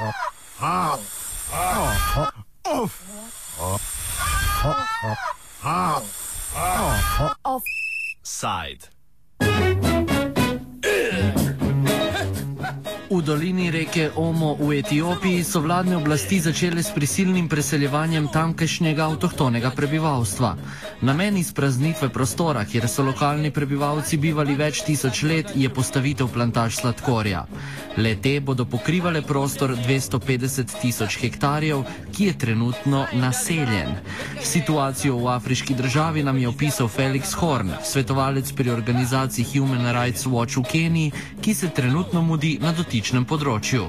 Offside. Omo v Etiopiji so vladne oblasti začele s prisilnim preseljevanjem tamkajšnjega avtohtonega prebivalstva. Namen izpraznitve prostora, kjer so lokalni prebivalci bivali več tisoč let, je postavitev plantaž sladkorja. Le te bodo pokrivale prostor 250 tisoč hektarjev, ki je trenutno naseljen. Situacijo v afriški državi nam je opisal Felix Horn, svetovalec pri organizaciji Human Rights Watch v Keniji, ki se trenutno mudi na dotičnem področju.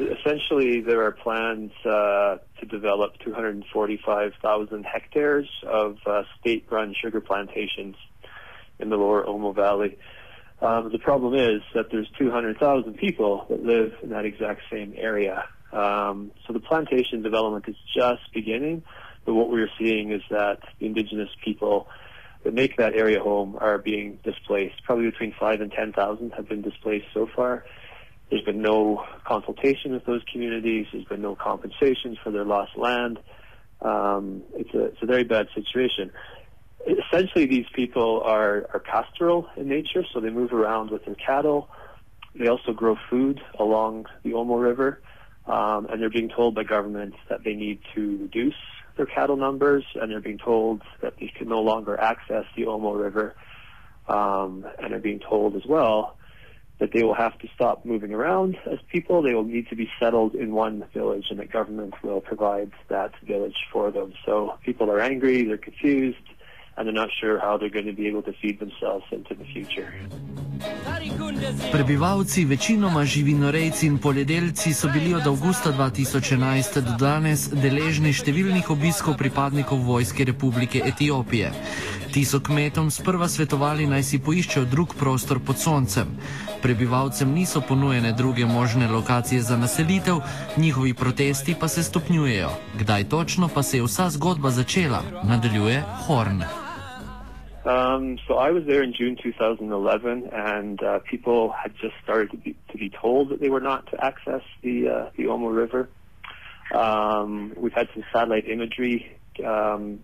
Essentially, there are plans uh, to develop 245,000 hectares of uh, state run sugar plantations in the lower Omo Valley. Um, the problem is that there's 200,000 people that live in that exact same area. Um, so the plantation development is just beginning, but what we're seeing is that the indigenous people that make that area home are being displaced. Probably between 5 and 10,000 have been displaced so far. There's been no consultation with those communities. There's been no compensation for their lost land. Um, it's, a, it's a very bad situation. Essentially, these people are, are pastoral in nature, so they move around with their cattle. They also grow food along the Omo River, um, and they're being told by governments that they need to reduce their cattle numbers, and they're being told that they can no longer access the Omo River, um, and are being told as well that they will have to stop moving around as people. They will need to be settled in one village, and the government will provide that village for them. So people are angry, they're confused, and they're not sure how they're going to be able to feed themselves into the future. Prebivalci, večinoma živinorejci in poljedelci, so bili od avgusta 2011 do danes deležni številnih obiskov pripadnikov Vojske Republike Etiopije. Ti so kmetom sprva svetovali naj si poiščejo drug prostor pod soncem. Prebivalcem niso ponujene druge možne lokacije za naselitev, njihovi protesti pa se stopnjujejo. Kdaj točno pa se je vsa zgodba začela, nadaljuje Horn. Um, so I was there in June 2011, and uh, people had just started to be, to be told that they were not to access the uh, the Omo River. Um, we've had some satellite imagery um,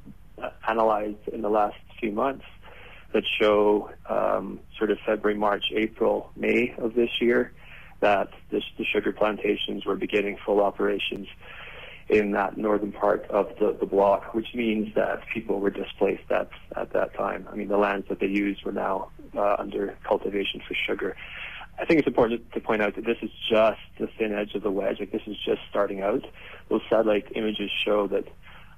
analyzed in the last few months that show um, sort of February, March, April, May of this year that the sugar plantations were beginning full operations in that northern part of the, the block, which means that people were displaced at, at that time. I mean, the lands that they used were now uh, under cultivation for sugar. I think it's important to point out that this is just the thin edge of the wedge. Like this is just starting out. Those satellite images show that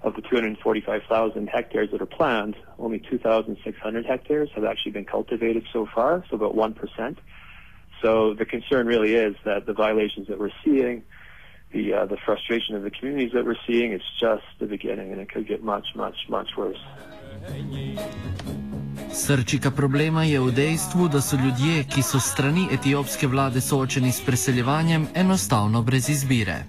of the 245,000 hectares that are planned, only 2,600 hectares have actually been cultivated so far, so about 1%. So the concern really is that the violations that we're seeing the uh, the frustration of the communities that we're seeing. It's just the beginning, and it could get much, much, much worse. Srčika problema je v dejstvu, da so ljudje, ki so strani etiopske vlade soočeni s preseljevanjem, enostavno brez izbire.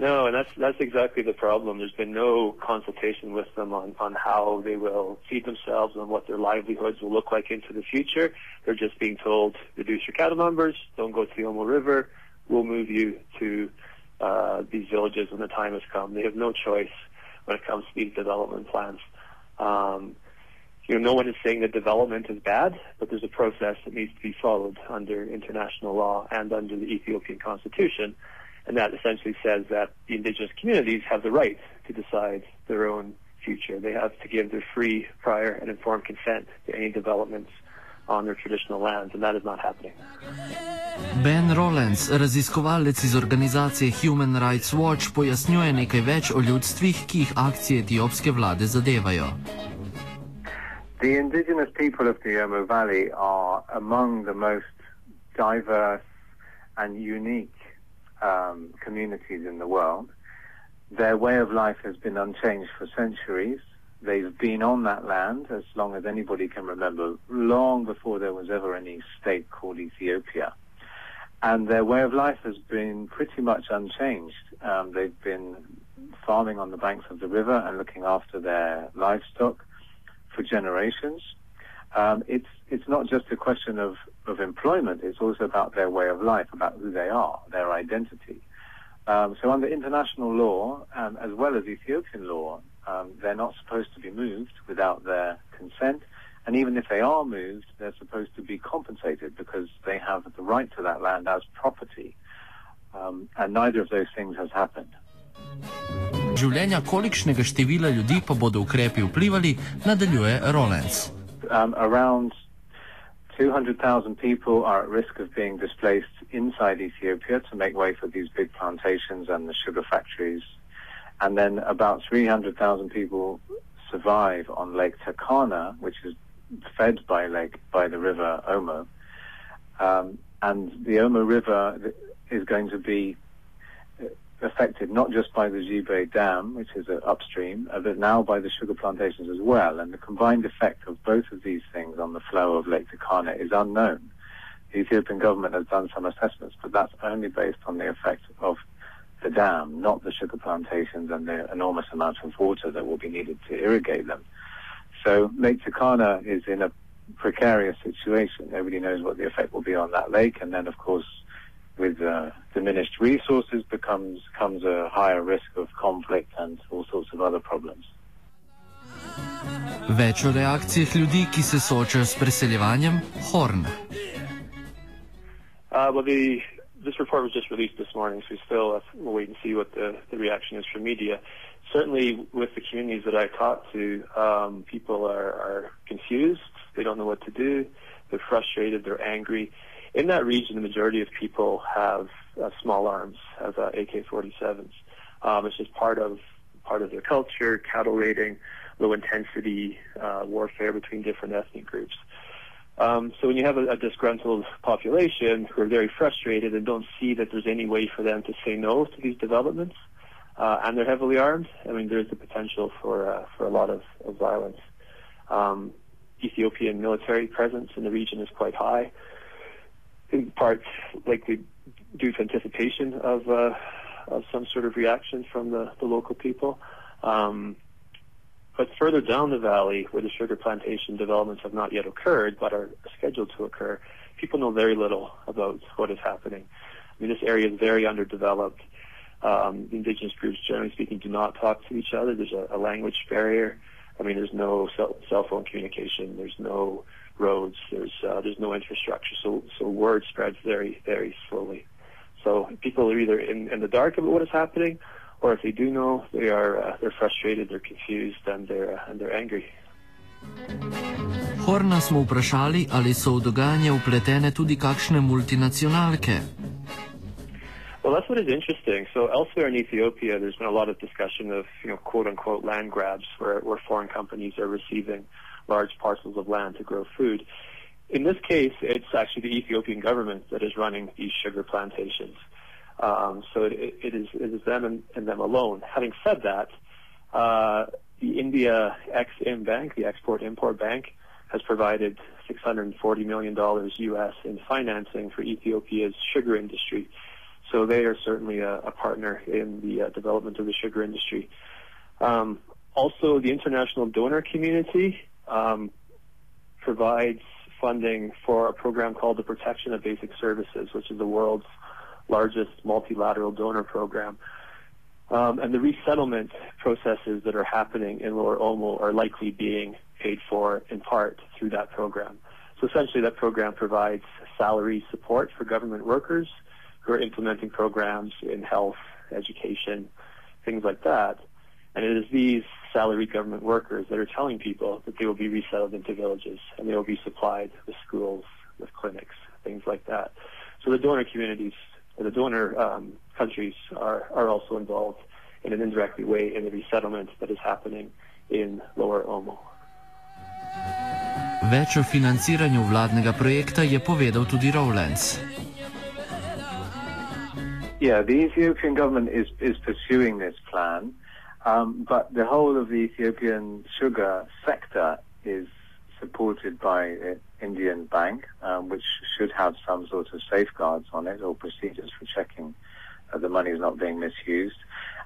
No, and that's that's exactly the problem. There's been no consultation with them on, on how they will feed themselves and what their livelihoods will look like into the future. They're just being told, reduce your cattle numbers, don't go to the Omo River, we'll move you to uh, these villages when the time has come. They have no choice when it comes to these development plans. Um, you know, no one is saying that development is bad, but there's a process that needs to be followed under international law and under the Ethiopian constitution, and that essentially says that the indigenous communities have the right to decide their own future. They have to give their free, prior, and informed consent to any developments on their traditional lands, and that is not happening. Ben Rollins, raziskovalec iz organizacije Human Rights Watch, pojasnjuje nekaj več o ljudstvih, ki jih akcije etiopske vlade zadevajo. The indigenous people of the Omo Valley are among the most diverse and unique um, communities in the world. Their way of life has been unchanged for centuries. They've been on that land as long as anybody can remember, long before there was ever any state called Ethiopia. And their way of life has been pretty much unchanged. Um, they've been farming on the banks of the river and looking after their livestock for generations. Um, it's it's not just a question of, of employment. It's also about their way of life, about who they are, their identity. Um, so under international law, um, as well as Ethiopian law, um, they're not supposed to be moved without their consent. And even if they are moved, they're supposed to be compensated because they have the right to that land as property. Um, and neither of those things has happened. Življenja kolikšnega števila ljudi pa bodo ukrepi vplivali, nadaljuje Rawlence. Um, around 200,000 people are at risk of being displaced inside Ethiopia to make way for these big plantations and the sugar factories. And then about 300,000 people survive on Lake Turkana, which is fed by lake by the river Omo. Um, and the Omo River is going to be affected not just by the Gibe Dam, which is uh, upstream, uh, but now by the sugar plantations as well. And the combined effect of both of these things on the flow of Lake Turkana is unknown. The Ethiopian government has done some assessments, but that's only based on the effect of the dam, not the sugar plantations and the enormous amount of water that will be needed to irrigate them. So Lake Turkana is in a precarious situation. Nobody knows what the effect will be on that lake, and then of course with uh, diminished resources becomes comes a higher risk of conflict and all sorts of other problems. Več o reakcijah ljudi, ki se soočajo s preseljevanjem, Horne. Uh, well, the, this report was just released this morning, so we still uh, we'll wait and see what the, the reaction is from media. Certainly, with the communities that I talked to, um, people are, are confused. They don't know what to do. They're frustrated. They're angry in that region, the majority of people have uh, small arms, have uh, AK-47s. Um, it's just part of part of their culture, cattle raiding, low intensity uh, warfare between different ethnic groups. Um, so when you have a, a, disgruntled population who are very frustrated and don't see that there's any way for them to say no to these developments, uh, and they're heavily armed, I mean, there's the potential for uh, for a lot of, of violence. Um, Ethiopian military presence in the region is quite high in part likely due to anticipation of uh, of some sort of reaction from the, the local people. Um, but further down the valley, where the sugar plantation developments have not yet occurred but are scheduled to occur, people know very little about what is happening. I mean, this area is very underdeveloped. Um, indigenous groups, generally speaking, do not talk to each other. There's a, a language barrier. I mean, there's no cell, cell phone communication. There's no roads. There's uh, there's no infrastructure, so so word spreads very very slowly. So people are either in, in the dark about what is happening, or if they do know, they are uh, they're frustrated, they're confused, and they're uh, and they're angry. Horna smo vprašali, ali so v dogajanje upletene tudi kakšne multinacionalke. Well, that's what is interesting. So elsewhere in Ethiopia, there's been a lot of discussion of, you know, quote unquote land grabs where, where foreign companies are receiving large parcels of land to grow food. In this case, it's actually the Ethiopian government that is running these sugar plantations. Um, so it, it, is, it is them and, and, them alone. Having said that, uh, the India Ex-Im Bank, the Export-Import Bank, has provided $640 million U.S. in financing for Ethiopia's sugar industry. So they are certainly a, a partner in the uh, development of the sugar industry. Um, also, the international donor community um, provides funding for a program called the Protection of Basic Services, which is the world's largest multilateral donor program. Um, and the resettlement processes that are happening in Lower Omo are likely being paid for in part through that program. So essentially, that program provides salary support for government workers who are implementing programs in health, education, things like that. And it is these salaried government workers that are telling people that they will be resettled into villages and they will be supplied with schools, with clinics, things like that. So the donor communities, the donor um, countries are, are also involved in an indirect way in the resettlement that is happening in Lower Omo. Več o financiranju vladnega projekta je povedal tudi Rawlence. Yeah, the Ethiopian government is, is pursuing this plan. Um, but the whole of the Ethiopian sugar sector is supported by an Indian bank, um, which should have some sort of safeguards on it or procedures for checking that the money is not being misused.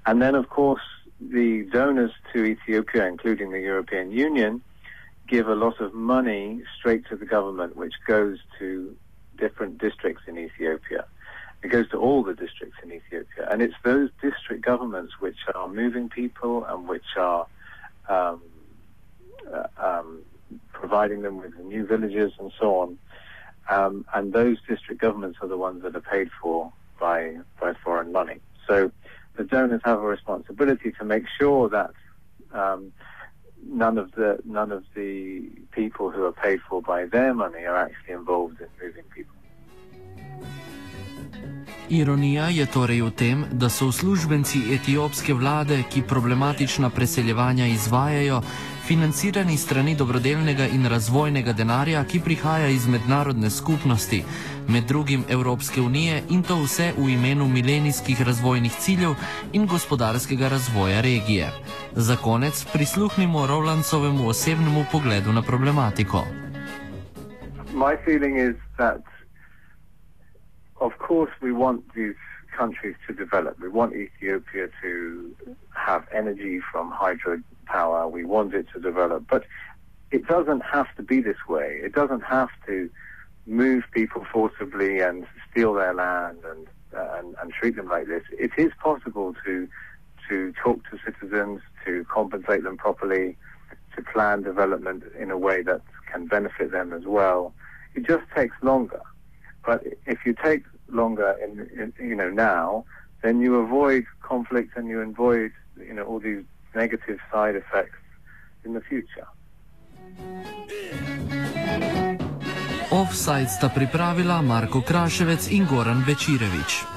And then, of course, the donors to Ethiopia, including the European Union, give a lot of money straight to the government, which goes to different districts in Ethiopia. It goes to all the districts in Ethiopia, and it's those district governments which are moving people and which are um, uh, um, providing them with new villages and so on. Um, and those district governments are the ones that are paid for by by foreign money. So the donors have a responsibility to make sure that um, none of the none of the people who are paid for by their money are actually involved in moving people. Ironija je torej v tem, da so uslužbenci etiopske vlade, ki problematična preseljevanja izvajajo, financirani strani dobrodelnega in razvojnega denarja, ki prihaja iz mednarodne skupnosti, med drugim Evropske unije in to vse v imenu milenijskih razvojnih ciljev in gospodarskega razvoja regije. Za konec prisluhnimo Rolandsovemu osebnemu pogledu na problematiko. My feeling is that of course, we want these countries to develop. We want Ethiopia to have energy from hydropower. We want it to develop. But it doesn't have to be this way. It doesn't have to move people forcibly and steal their land and, uh, and, and treat them like this. It is possible to, to talk to citizens, to compensate them properly, to plan development in a way that can benefit them as well. It just takes longer. But if you take longer in, in, you know now, then you avoid conflict and you avoid you know all these negative side effects in the future. Offside sta pripravila Marko Kraševec in Goran Večirevič.